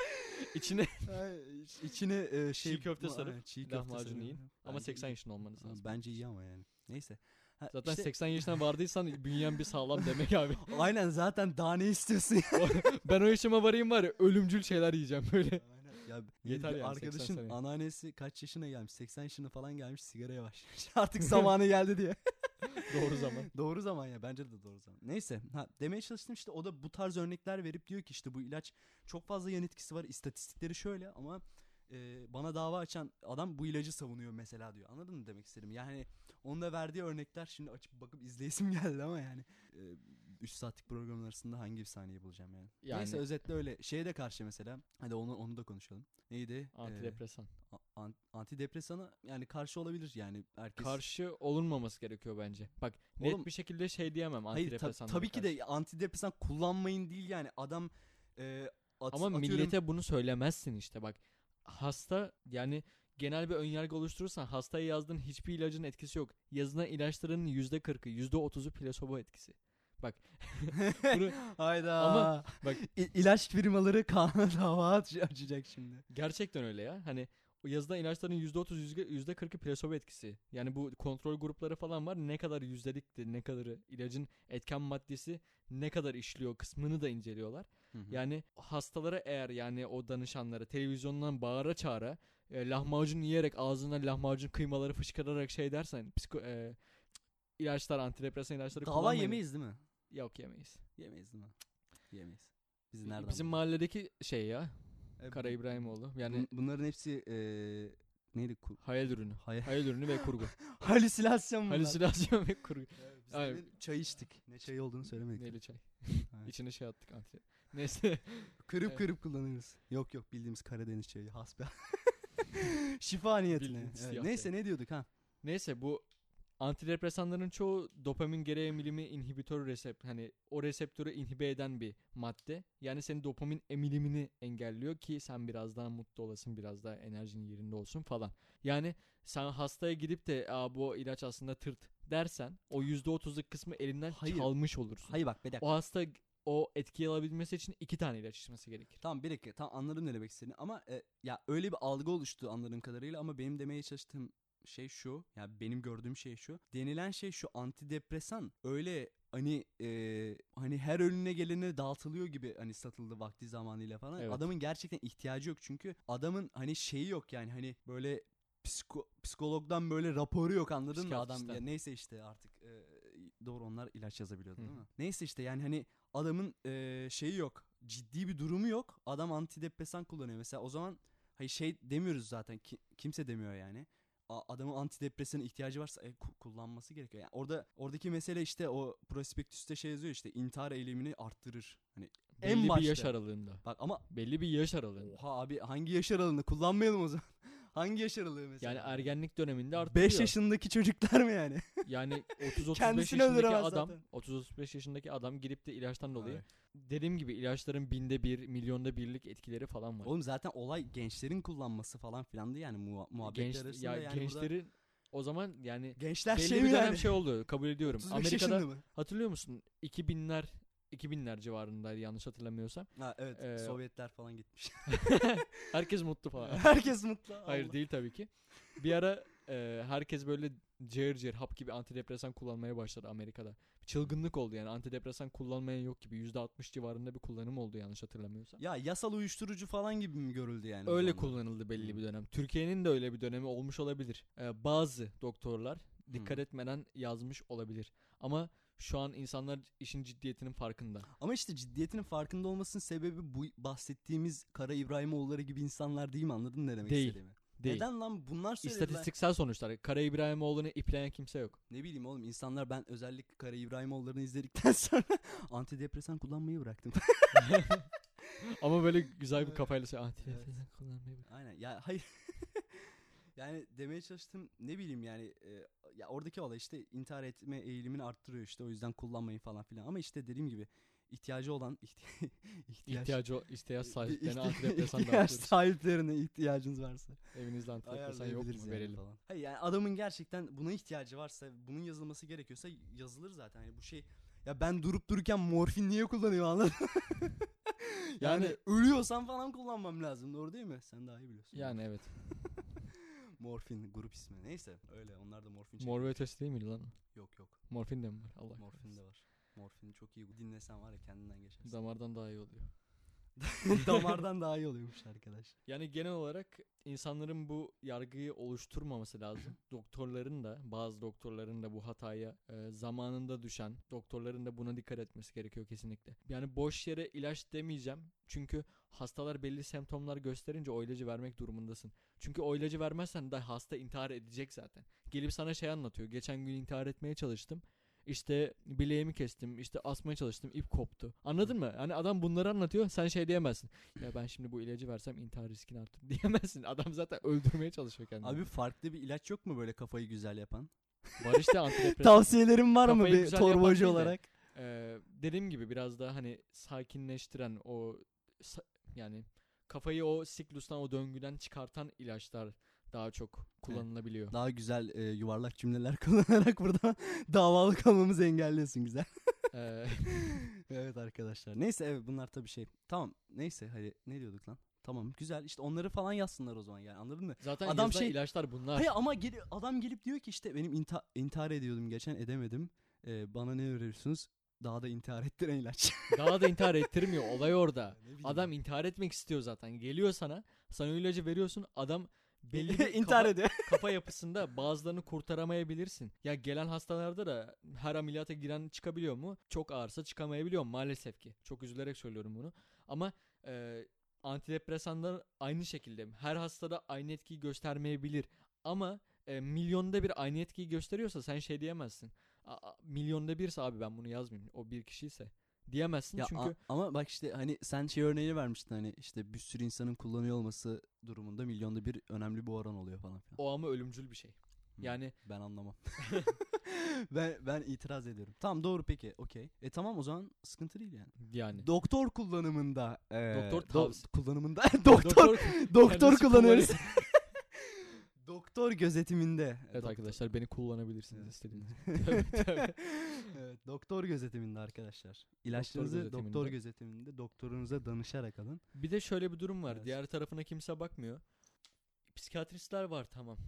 İçine Ay, iç- İçine e, şey Çiğ köfte sarıp çiğ köfte lahmacun yiyin. ama Bence 80 iyi. yaşında olmanız lazım. Bence iyi ama yani. Neyse. Ha, Zaten işte- 80 yaşına vardıysan bünyen bir sağlam demek abi. Aynen zaten daha ne istiyorsun ben o yaşıma varayım var ya ölümcül şeyler yiyeceğim böyle. Ya Yeter yani, 80 arkadaşın anneannesi kaç yaşına gelmiş? 80 yaşına falan gelmiş sigaraya başlamış. Artık zamanı geldi diye. Doğru zaman. doğru zaman ya bence de doğru zaman. Neyse ha, demeye çalıştım işte o da bu tarz örnekler verip diyor ki işte bu ilaç çok fazla yan etkisi var istatistikleri şöyle ama e, bana dava açan adam bu ilacı savunuyor mesela diyor. Anladın mı demek istedim? Yani onun da verdiği örnekler şimdi açıp bakıp izleyesim geldi ama yani 3 saatlik programın arasında hangi bir saniye bulacağım yani. Yani- Neyse özetle öyle. Şeye de karşı mesela. Hadi onu onu da konuşalım. Neydi? Ee, Antidepresan. a- an- antidepresana yani karşı olabilir yani herkes. Karşı olunmaması gerekiyor bence. Bak net Oğlum- bir şekilde şey diyemem Hayır tab- tabii ki karşı. de antidepresan kullanmayın değil yani. Adam e, at- Ama atıyorum- millete bunu söylemezsin işte bak. Hasta yani genel bir önyargı oluşturursan hastaya yazdığın hiçbir ilacın etkisi yok. Yazılan ilaçların %40'ı %30'u plasebo etkisi. Bak bunu Hayda. Ama bak- İ- ilaç firmaları kanuna dava aç- açacak şimdi. gerçekten öyle ya. Hani o yazılan ilaçların %30 yüzde- %40'ı plasebo etkisi. Yani bu kontrol grupları falan var. Ne kadar yüzdelikti, ne kadarı ilacın etken maddesi ne kadar işliyor kısmını da inceliyorlar. Yani hastalara eğer yani o danışanlara televizyondan bağıra çağıra e, lahmacun yiyerek ağzına lahmacun kıymaları fışkırarak şey dersen psiko, e, ilaçlar antidepresan ilaçları dava kullanmayın. yemeyiz değil mi? Yok yemeyiz. Yemeyiz değil mi? Yemeyiz. Biz nereden? Bizim bulduk? mahalledeki şey ya E, Kara İbrahimoğlu. Yani bun- bunların hepsi e, neydi? Ku- hayal ürünü. Hay- Hayal ürünü ve kurgu. Halüsinasyon bunlar. Halüsinasyon ve kurgu. Biz Aynen. demin çay içtik. Ne çayı olduğunu söylemedik. Neyli çay. İçine şey attık anti. Neyse. Kırıp Evet. kırıp kullanırız. Yok yok bildiğimiz Karadeniz çayı hasbe. Şifa niyetine. Bildiğimiz Evet, Neyse çay. ne diyorduk ha? Neyse bu antidepresanların çoğu dopamin geri emilimi inhibitör resept hani o reseptörü inhibe eden bir madde. Yani senin dopamin emilimini engelliyor ki sen biraz daha mutlu olasın, biraz daha enerjin yerinde olsun falan. Yani sen hastaya gidip de Aa, bu ilaç aslında tırt dersen o %30'luk kısmı elinden Hayır. çalmış olursun. Hayır bak bir dakika. O hasta o etkiyi alabilmesi için iki tane ilaç içmesi gerekir. Tamam bir dakika. Tamam anladım ne demek istediğini ama e, ya öyle bir algı oluştu anladığım kadarıyla ama benim demeye çalıştığım şey şu. Ya benim gördüğüm şey şu. Denilen şey şu antidepresan öyle hani e, hani her önüne gelene dağıtılıyor gibi hani satıldı vakti zamanıyla falan. Evet. Adamın gerçekten ihtiyacı yok çünkü adamın hani şeyi yok yani hani böyle psiko, psikologdan böyle raporu yok anladın mı adam ya neyse işte artık e, doğru onlar ilaç yazabiliyordu Hı. değil mi? Neyse işte yani hani adamın e, şeyi yok ciddi bir durumu yok adam antidepresan kullanıyor mesela o zaman hayır şey demiyoruz zaten ki, kimse demiyor yani adamın antidepresan ihtiyacı varsa e, ku- kullanması gerekiyor. Yani orada oradaki mesele işte o prospektüste şey yazıyor işte intihar eylemini arttırır. Hani En Belli bir başta. yaş aralığında. bak ama Belli bir yaş aralığında. oha abi hangi yaş aralığında kullanmayalım o zaman. Hangi yaş aralığı mesela? Yani ergenlik döneminde artıyor. 5 yaşındaki çocuklar mı yani? Yani 30-35 Kendisini yaşındaki adam zaten. 30-35 yaşındaki adam girip de ilaçtan dolayı Evet. dediğim gibi ilaçların binde bir milyonda birlik etkileri falan var. Oğlum zaten olay gençlerin kullanması falan filandı yani muha- muhabbetler Genç, arasında ya yani burada- gençlerin o zaman yani gençler belli şey bir dönem yani? şey oldu kabul ediyorum. 35 Amerika'da hatırlıyor musun? 2000'ler 2000'ler civarındaydı yanlış hatırlamıyorsam. Ha evet Ee, Sovyetler falan gitmiş. Herkes mutlu falan. Herkes mutlu. Hayır Allah. değil tabii ki. Bir ara e, herkes böyle cayır cayır hap gibi antidepresan kullanmaya başladı Amerika'da. Çılgınlık oldu yani antidepresan kullanmayan yok gibi. %60 civarında bir kullanım oldu yanlış hatırlamıyorsam. Ya yasal uyuşturucu falan gibi mi görüldü yani? Öyle kullanıldı belli Hı. bir dönem. Türkiye'nin de öyle bir dönemi olmuş olabilir. Ee, bazı doktorlar dikkat Hı. etmeden yazmış olabilir. Ama şu an insanlar işin ciddiyetinin farkında. Ama işte ciddiyetinin farkında olmasının sebebi bu bahsettiğimiz Kara İbrahimoğulları gibi insanlar değil mi? Anladın ne demek Değil. istediğimi? Değil. Neden lan bunlar söylediler? İstatistiksel sonuçlar. Kara İbrahimoğlu'nu ipleyen kimse yok. Ne bileyim oğlum insanlar ben özellikle Kara İbrahimoğulları'nı izledikten sonra antidepresan kullanmayı bıraktım. Ama böyle güzel bir kafayla söyle. Antidepresan kullanmayı bırak." Aynen ya hayır. Yani demeye çalıştım ne bileyim yani e, ya oradaki olay işte intihar etme eğilimini arttırıyor işte o yüzden kullanmayın falan filan. Ama işte dediğim gibi ihtiyacı olan ihti- ihtiyaç, İhtiyacı ihtiyaç İhti- sahiplerine antidepresan ihtiyaç sahiplerine ihtiyacınız varsa Evinizde antidepresan yok mu? yani Verelim. falan. Hayır yani adamın gerçekten buna ihtiyacı varsa bunun yazılması gerekiyorsa yazılır zaten. Yani bu şey ya ben durup dururken morfin niye kullanıyor anladın? yani, Yani- ölüyorsam falan kullanmam lazım doğru değil mi? Sen daha iyi biliyorsun. Yani evet. morfin grup ismi. Neyse öyle onlar da morfin çekiyor. Mor ve ötesi değil miydi lan? Yok yok. Morfin de mi var? Allah Morfin kahretsin. de var. Morfin çok iyi dinlesen var ya kendinden geçersin. Damardan daha iyi oluyor. Damardan daha iyi oluyormuş arkadaş. Yani genel olarak insanların bu yargıyı oluşturmaması lazım. doktorların da bazı doktorların da bu hataya e, zamanında düşen doktorların da buna dikkat etmesi gerekiyor kesinlikle. Yani boş yere ilaç demeyeceğim. Çünkü hastalar belli semptomlar gösterince o ilacı vermek durumundasın. Çünkü o ilacı vermezsen de hasta intihar edecek zaten. Gelip sana şey anlatıyor. Geçen gün intihar etmeye çalıştım. İşte bileğimi kestim, işte asmaya çalıştım, ip koptu. Anladın mı? Hani adam bunları anlatıyor, sen şey diyemezsin. Ya ben şimdi bu ilacı versem intihar riskini arttırır diyemezsin. Adam zaten öldürmeye çalışıyor kendini. Abi farklı bir ilaç yok mu böyle kafayı güzel yapan? var işte antidepresan. Tavsiyelerim var mı Kafayı bir güzel yapan değil de. olarak? Ee, dediğim gibi biraz daha hani sakinleştiren o sa- yani kafayı o siklustan o döngüden çıkartan ilaçlar daha çok kullanılabiliyor. Daha güzel e, yuvarlak cümleler kullanarak burada davalık olmamızı engelliyorsun güzel. Ee, evet arkadaşlar. Neyse evet bunlar tabii şey. Tamam neyse hadi ne diyorduk lan? Tamam güzel işte onları falan yazsınlar o zaman yani anladın mı? zaten Adam şey- ilaçlar bunlar. Hayır ama gel- adam gelip diyor ki işte benim inta- intihar ediyordum geçen edemedim. Ee, bana ne öneriyorsunuz? Daha da intihar ettiren ilaç. Daha da intihar ettirmiyor. Olay orada. Adam intihar etmek istiyor zaten. Geliyor sana. Sana o ilacı veriyorsun. Adam belli bir intihar kafa, ediyor. kafa yapısında bazılarını kurtaramayabilirsin. Ya gelen hastalarda da her ameliyata giren çıkabiliyor mu? Çok ağırsa çıkamayabiliyor maalesef ki. Çok üzülerek söylüyorum bunu. Ama e, antidepresanlar aynı şekilde her hastada aynı etkiyi göstermeyebilir. Ama e, milyonda bir aynı etkiyi gösteriyorsa sen şey diyemezsin. "Aa, milyonda birse abi ben bunu yazmayayım. O bir kişiyse diyemezsin Ya çünkü a- ama bak işte hani sen şey örneğini vermiştin hani işte bir sürü insanın kullanıyor olması durumunda milyonda bir önemli bir oran oluyor falan filan. o ama ölümcül bir şey. Yani ben anlamam. ben ben itiraz ediyorum. Tamam doğru peki okey. E tamam o zaman sıkıntı değil yani. yani Doktor kullanımında e, Doktor do- kullanımında doktor doktor kullanıyoruz. Doktor gözetiminde. Evet Doktor- arkadaşlar beni kullanabilirsiniz Evet. istediğiniz. Tövbe, tövbe. evet, doktor gözetiminde arkadaşlar. İlaçlarınızı doktor gözetiminde. gözetiminde, doktorunuza danışarak alın. Bir de şöyle bir durum var. Evet. Diğer tarafına kimse bakmıyor. Psikiyatristler var tamam.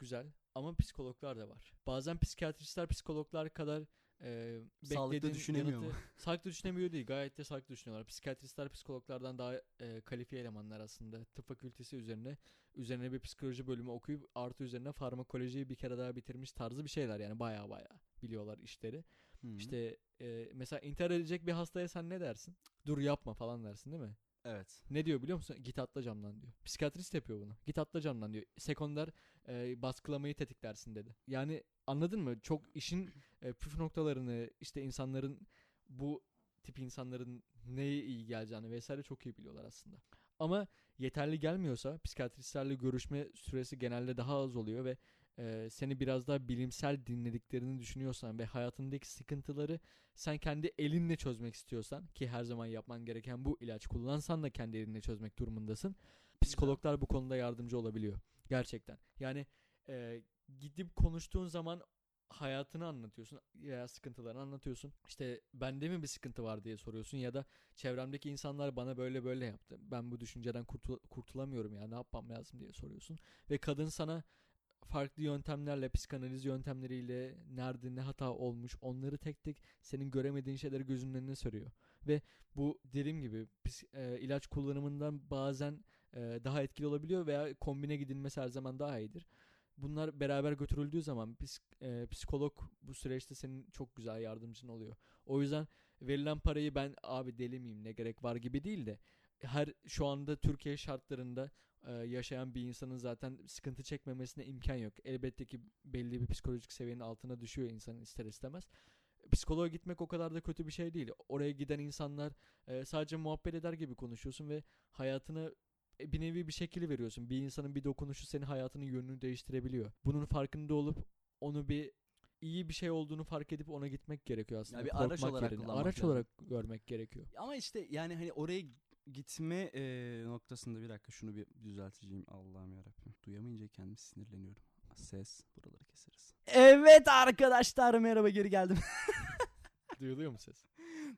Güzel. Ama psikologlar da var. Bazen psikiyatristler psikologlar kadar e, Sağlıklı düşünemiyor mu? yanıtı- Sağlıklı düşünemiyor değil. Gayet de sağlıklı düşünüyorlar. Psikiyatristler psikologlardan daha e, kalifiye elemanlar aslında. Tıp fakültesi üzerine üzerine bir psikoloji bölümü okuyup artı üzerine farmakolojiyi bir kere daha bitirmiş tarzı bir şeyler yani baya baya biliyorlar işleri. Hı. İşte e, mesela intihar edecek bir hastaya sen ne dersin? Dur yapma falan dersin değil mi? Evet. Ne diyor biliyor musun? Git atla camdan diyor. Psikiyatrist yapıyor bunu. Git atla camdan diyor. Sekonder e, baskılamayı tetiklersin dedi. Yani anladın mı? Çok işin e, püf noktalarını işte insanların bu tip insanların neye iyi geleceğini vesaire çok iyi biliyorlar aslında. Ama yeterli gelmiyorsa psikiyatristlerle görüşme süresi genelde daha az oluyor ve e, seni biraz daha bilimsel dinlediklerini düşünüyorsan ve hayatındaki sıkıntıları sen kendi elinle çözmek istiyorsan ki her zaman yapman gereken bu ilaç kullansan da kendi elinle çözmek durumundasın. Psikologlar bu konuda yardımcı olabiliyor. Gerçekten. Yani e, gidip konuştuğun zaman hayatını anlatıyorsun veya sıkıntılarını anlatıyorsun. İşte bende mi bir sıkıntı var diye soruyorsun ya da çevremdeki insanlar bana böyle böyle yaptı. Ben bu düşünceden kurtul- kurtulamıyorum ya ne yapmam lazım diye soruyorsun. Ve kadın sana farklı yöntemlerle, psikanaliz yöntemleriyle nerede ne hata olmuş onları tek tek senin göremediğin şeyleri gözünün önüne seriyor. Ve bu dediğim gibi e, ilaç kullanımından bazen e, daha etkili olabiliyor veya kombine gidilmesi her zaman daha iyidir. bunlar beraber götürüldüğü zaman e, psikolog bu süreçte senin çok güzel yardımcın oluyor. O yüzden verilen parayı ben abi deli miyim ne gerek var gibi değil de her şu anda Türkiye şartlarında e, yaşayan bir insanın zaten sıkıntı çekmemesine imkan yok. Elbette ki belli bir psikolojik seviyenin altına düşüyor insan ister istemez. Psikoloğa gitmek o kadar da kötü bir şey değil. Oraya giden insanlar e, sadece muhabbet eder gibi konuşuyorsun ve hayatını e, bir nevi bir şekil veriyorsun. Bir insanın bir dokunuşu senin hayatının yönünü değiştirebiliyor. Bunun farkında olup onu bir iyi bir şey olduğunu fark edip ona gitmek gerekiyor aslında. Ya bir araç Korkmak olarak yerine. Araç lazım. olarak görmek gerekiyor. Ama işte yani hani oraya gitme e, noktasında bir dakika şunu bir düzelteceğim. Allah'ım yarabbim. Duyamayınca kendimi sinirleniyorum. Ses buraları keseriz. Evet arkadaşlar merhaba geri geldim. Duyuluyor mu ses?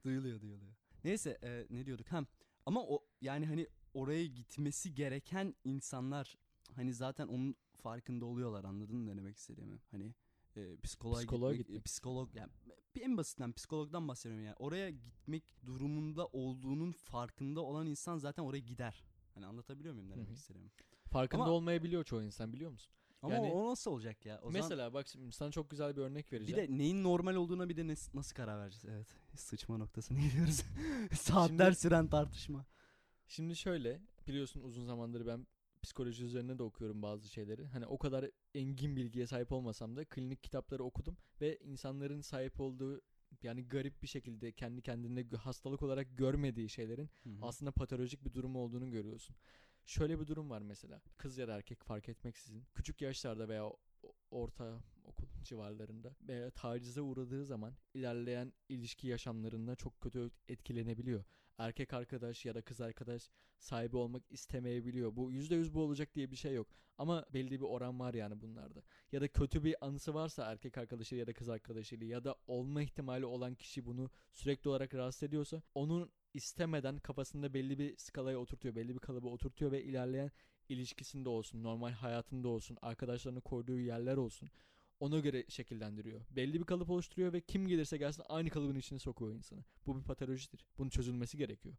duyuluyor duyuluyor. Neyse e, ne diyorduk? Hem ama o yani hani oraya gitmesi gereken insanlar hani zaten onun farkında oluyorlar anladın mı ne demek istediğimi? Hani e, psikoloğa, Psikoloğa gitmek, gitmek. e, psikolog yani bir en basitinden psikologdan bahsediyorum yani. Oraya gitmek durumunda olduğunun farkında olan insan zaten oraya gider. Hani anlatabiliyor muyum ne demek istediğimi? Farkında Ama- olmayabiliyor çoğu insan biliyor musun? Ama Yani- o nasıl olacak ya? O zaman Mesela bak şimdi sana çok güzel bir örnek bir vereceğim. de neyin normal olduğuna bir de nes- nasıl karar vereceğiz? Evet. Sıçma noktasına gidiyoruz. Saatler Şimdi- süren tartışma. Şimdi şöyle biliyorsun uzun zamandır ben psikoloji üzerine de okuyorum bazı şeyleri. Hani o kadar engin bilgiye sahip olmasam da klinik kitapları okudum ve insanların sahip olduğu yani garip bir şekilde kendi kendine hastalık olarak görmediği şeylerin aslında patolojik bir durum olduğunu görüyorsun. Şöyle bir durum var mesela. Kız ya da erkek fark etmeksizin küçük yaşlarda veya orta okul civarlarında veya tacize uğradığı zaman ilerleyen ilişki yaşamlarında çok kötü etkilenebiliyor. Erkek arkadaş ya da kız arkadaş sahibi olmak istemeyebiliyor. Bu %100 bu olacak diye bir şey yok. Ama belli bir oran var yani bunlarda. Ya da kötü bir anısı varsa erkek arkadaşı ya da kız arkadaşıyla ya da olma ihtimali olan kişi bunu sürekli olarak rahatsız ediyorsa onun istemeden kafasında belli bir skalaya oturtuyor, belli bir kalıba oturtuyor ve ilerleyen ilişkisinde olsun, normal hayatında olsun, arkadaşlarını koyduğu yerler olsun. Ona göre şekillendiriyor. Belli bir kalıp oluşturuyor ve kim gelirse gelsin aynı kalıbın içine sokuyor insanı. Bu bir patolojidir. Bunun çözülmesi gerekiyor.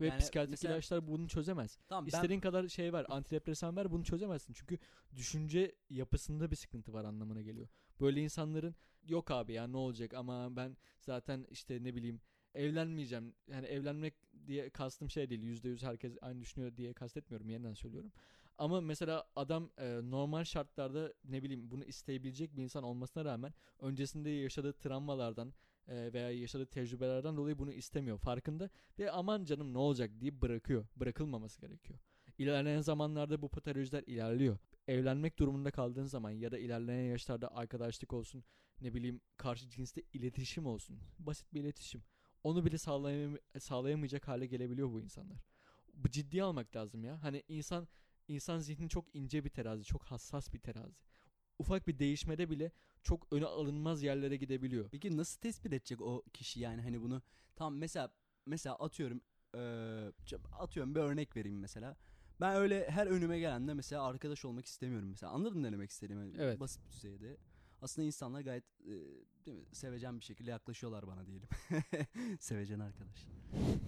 Ve Yani psikiyatrik mesela- ilaçlar bunu çözemez. Tamam ben İstediğin kadar şey var, antidepresan ver bunu çözemezsin. Çünkü düşünce yapısında bir sıkıntı var anlamına geliyor. Böyle insanların yok abi ya ne olacak ama ben zaten işte ne bileyim evlenmeyeceğim. Yani evlenmek diye kastım şey değil. Yüzde yüz herkes aynı düşünüyor diye kastetmiyorum. Yeniden söylüyorum. Ama mesela adam e, normal şartlarda ne bileyim bunu isteyebilecek bir insan olmasına rağmen öncesinde yaşadığı travmalardan e, veya yaşadığı tecrübelerden dolayı bunu istemiyor. Farkında ve aman canım ne olacak deyip bırakıyor. Bırakılmaması gerekiyor. İlerleyen zamanlarda bu patolojiler ilerliyor. Evlenmek durumunda kaldığın zaman ya da ilerleyen yaşlarda arkadaşlık olsun, ne bileyim karşı cinsle iletişim olsun. Basit bir iletişim. Onu bile sağlayam- sağlayamayacak hale gelebiliyor bu insanlar. Bu ciddiye almak lazım ya. Hani insan insan zihni çok ince bir terazi, çok hassas bir terazi. Ufak bir değişmede bile çok öne alınmaz yerlere gidebiliyor. Peki nasıl tespit edecek o kişi yani hani bunu tam mesela mesela atıyorum eee, ç- atıyorum bir örnek vereyim mesela. Ben öyle her önüme gelende mesela arkadaş olmak istemiyorum mesela. Anladın ne demek istediğimi? Evet. Basit bir düzeyde. Aslında insanlar gayet e, değil mi, sevecen bir şekilde yaklaşıyorlar bana diyelim. sevecen arkadaş.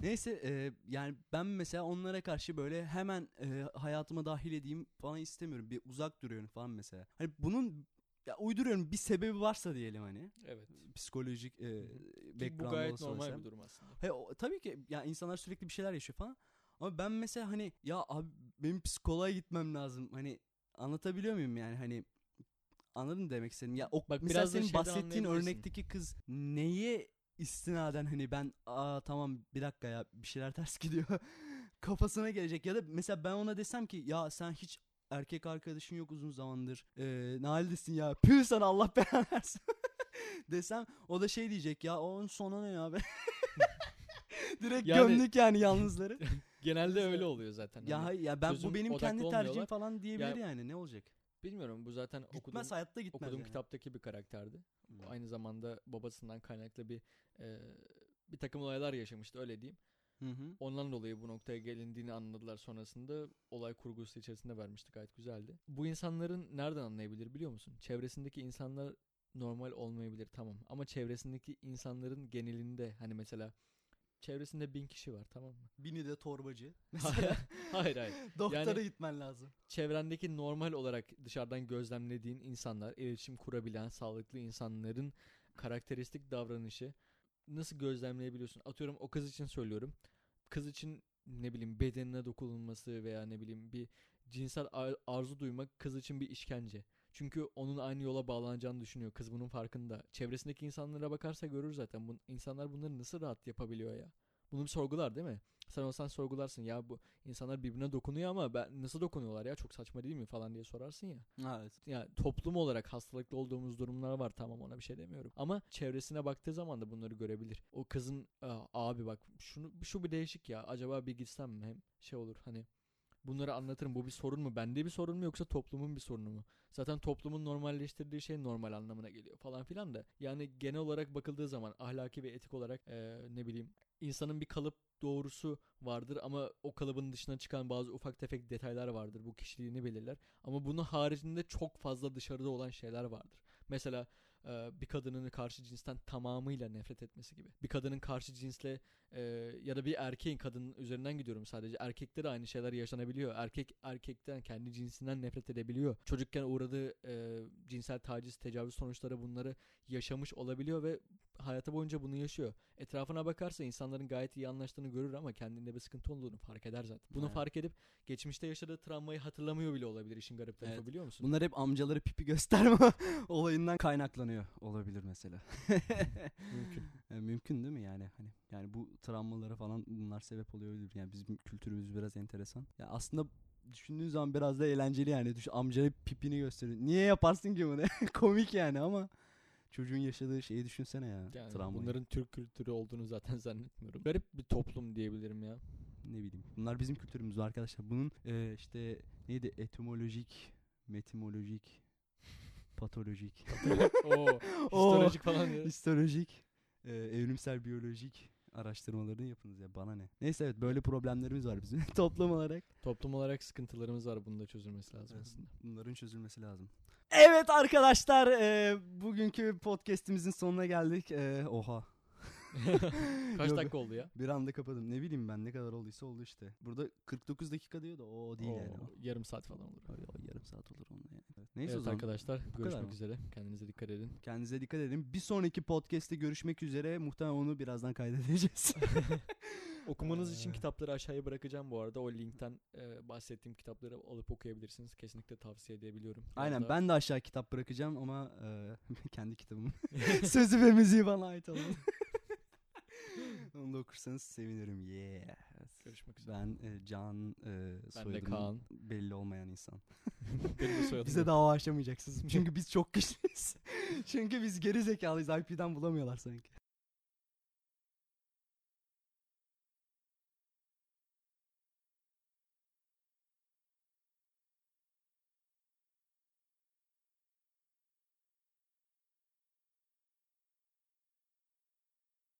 Neyse e, yani ben mesela onlara karşı böyle hemen e, hayatıma dahil edeyim falan istemiyorum. Bir uzak duruyorum falan mesela. Hani bunun ya uyduruyorum bir sebebi varsa diyelim hani Evet. psikolojik e, Ki bu background gayet normal mesela. bir durum aslında. He, o- tabii ki ya insanlar sürekli bir şeyler yaşıyor falan. Ama ben mesela hani ya abi benim psikoloğa gitmem lazım. Hani anlatabiliyor muyum yani hani anladın mı demek istedim. Ya o Bak, mesela biraz da senin şeyden bahsettiğin anlayabilirsin. örnekteki kız neye istinaden hani ben aa tamam bir dakika ya bir şeyler ters gidiyor. kafasına gelecek. Ya da mesela ben ona desem ki ya sen hiç erkek arkadaşın yok uzun zamandır. Ee, ne haldesin ya? Püh sana Allah belanı versin. desem o da şey diyecek ya onun sonu ne ya be? Direkt Yani- gömdük yani yalnızları. Genelde öyle oluyor zaten. ya Hani hayır ya ben bu benim odaklı kendi tercihim olmuyorlar. falan diyebilir Ya- yani. Ne olacak bilmiyorum bu zaten gitmez okuduğum, hayatta gitmez okuduğum yani. kitaptaki bir karakterdi. Hmm. Aynı zamanda babasından kaynaklı bir e, bir takım olaylar yaşamıştı öyle diyeyim. Hı hı. Ondan dolayı bu noktaya gelindiğini anladılar sonrasında olay kurgusu içerisinde vermişti gayet güzeldi. Bu insanların nereden anlayabilir biliyor musun? Çevresindeki insanlar normal olmayabilir tamam ama çevresindeki insanların genelinde hani mesela çevresinde bin kişi var tamam mı? Bini de torbacı. hayır hayır. hayır. Doktora Yani- gitmen lazım. Çevrendeki normal olarak dışarıdan gözlemlediğin insanlar, iletişim kurabilen sağlıklı insanların karakteristik davranışı nasıl gözlemleyebiliyorsun? Atıyorum o kız için söylüyorum. Kız için ne bileyim bedenine dokunulması veya ne bileyim bir cinsel ar- arzu duymak kız için bir işkence. Çünkü onun aynı yola bağlanacağını düşünüyor. Kız bunun farkında. Çevresindeki insanlara bakarsa görür zaten. Bu, insanlar bunları nasıl rahat yapabiliyor ya? Bunu bir sorgular değil mi? Sen olsan sorgularsın ya bu insanlar birbirine dokunuyor ama ben nasıl dokunuyorlar ya çok saçma değil mi falan diye sorarsın ya. Evet. Ya toplum olarak hastalıklı olduğumuz durumlar var tamam ona bir şey demiyorum. Ama çevresine baktığı zaman da bunları görebilir. O kızın "Aa, abi bak şunu şu bir değişik ya acaba bir gitsem mi hem şey olur hani bunları anlatırım bu bir sorun mu bende bir sorun mu yoksa toplumun bir sorunu mu? Zaten toplumun normalleştirdiği şey normal anlamına geliyor falan filan da. Yani genel olarak bakıldığı zaman ahlaki ve etik olarak eee, ne bileyim insanın bir kalıp doğrusu vardır ama o kalıbın dışına çıkan bazı ufak tefek detaylar vardır. Bu kişiliğini belirler. Ama bunun haricinde çok fazla dışarıda olan şeyler vardır. Mesela bir kadının karşı cinsten tamamıyla nefret etmesi gibi. Bir kadının karşı cinsle e, ya da bir erkeğin kadının üzerinden gidiyorum sadece. Erkekte de aynı şeyler yaşanabiliyor. Erkek erkekten kendi cinsinden nefret edebiliyor. Çocukken uğradığı e, cinsel taciz, tecavüz sonuçları bunları yaşamış olabiliyor ve hayatı boyunca bunu yaşıyor. Etrafına bakarsa insanların gayet iyi anlaştığını görür ama kendinde bir sıkıntı olduğunu fark eder zaten. Bunu Evet. fark edip geçmişte yaşadığı travmayı hatırlamıyor bile olabilir işin garip tarafı Evet. biliyor musun? Bunlar hep amcaları pipi gösterme olayından kaynaklanıyor olabilir mesela. Mümkün. E, mümkün değil mi yani hani yani bu travmalara falan bunlar sebep oluyor olabilir. Yani bizim kültürümüz biraz enteresan. Ya aslında düşündüğün zaman biraz da eğlenceli yani. Düş amcaya pipini gösteriyor. Niye yaparsın ki bunu? Komik yani ama çocuğun yaşadığı şeyi düşünsene ya. Yani travmayı. bunların Türk kültürü olduğunu zaten zannetmiyorum. Garip bir toplum diyebilirim ya. ne bileyim. Bunlar bizim kültürümüz arkadaşlar. Bunun e, işte neydi etimolojik, metimolojik, patolojik, Oo, Oo. histolojik falan diyor. histolojik, e, evrimsel biyolojik araştırmalarını yapınız ya bana ne. Neyse evet böyle problemlerimiz var bizim toplum olarak. Toplum olarak sıkıntılarımız var. Bunun da çözülmesi lazım Evet, aslında. Bunların çözülmesi lazım. Evet arkadaşlar e, bugünkü podcast'imizin sonuna geldik. E, oha Kaç Yok. dakika oldu ya? bir anda kapadım. Ne bileyim ben ne kadar olduysa oldu işte. Burada 49 dakika diyor da o değil Oo, yani. Yarım saat falan olur. O yarım saat olur onunla yani. Evet. Neyse o zaman. arkadaşlar görüşmek üzere. Kendinize dikkat edin. Kendinize dikkat edin. Bir sonraki podcast'te görüşmek üzere. Muhtemelen onu birazdan kaydedeceğiz. Okumanız için Ee. kitapları aşağıya bırakacağım bu arada. O linkten e, bahsettiğim kitapları alıp okuyabilirsiniz. Kesinlikle tavsiye edebiliyorum. Aynen daha- ben de aşağı kitap bırakacağım ama e, kendi kitabım. Sözü ve müziği bana ait olan. Onu da okursanız sevinirim. Yeah. Görüşmek üzere. Ben e, Can e, soyadım Kaan. belli olmayan insan. Benim de soyadım Bize dava açamayacaksınız. Çünkü biz çok güçlüyüz. Çünkü biz geri zekalıyız. IP'den bulamıyorlar sanki.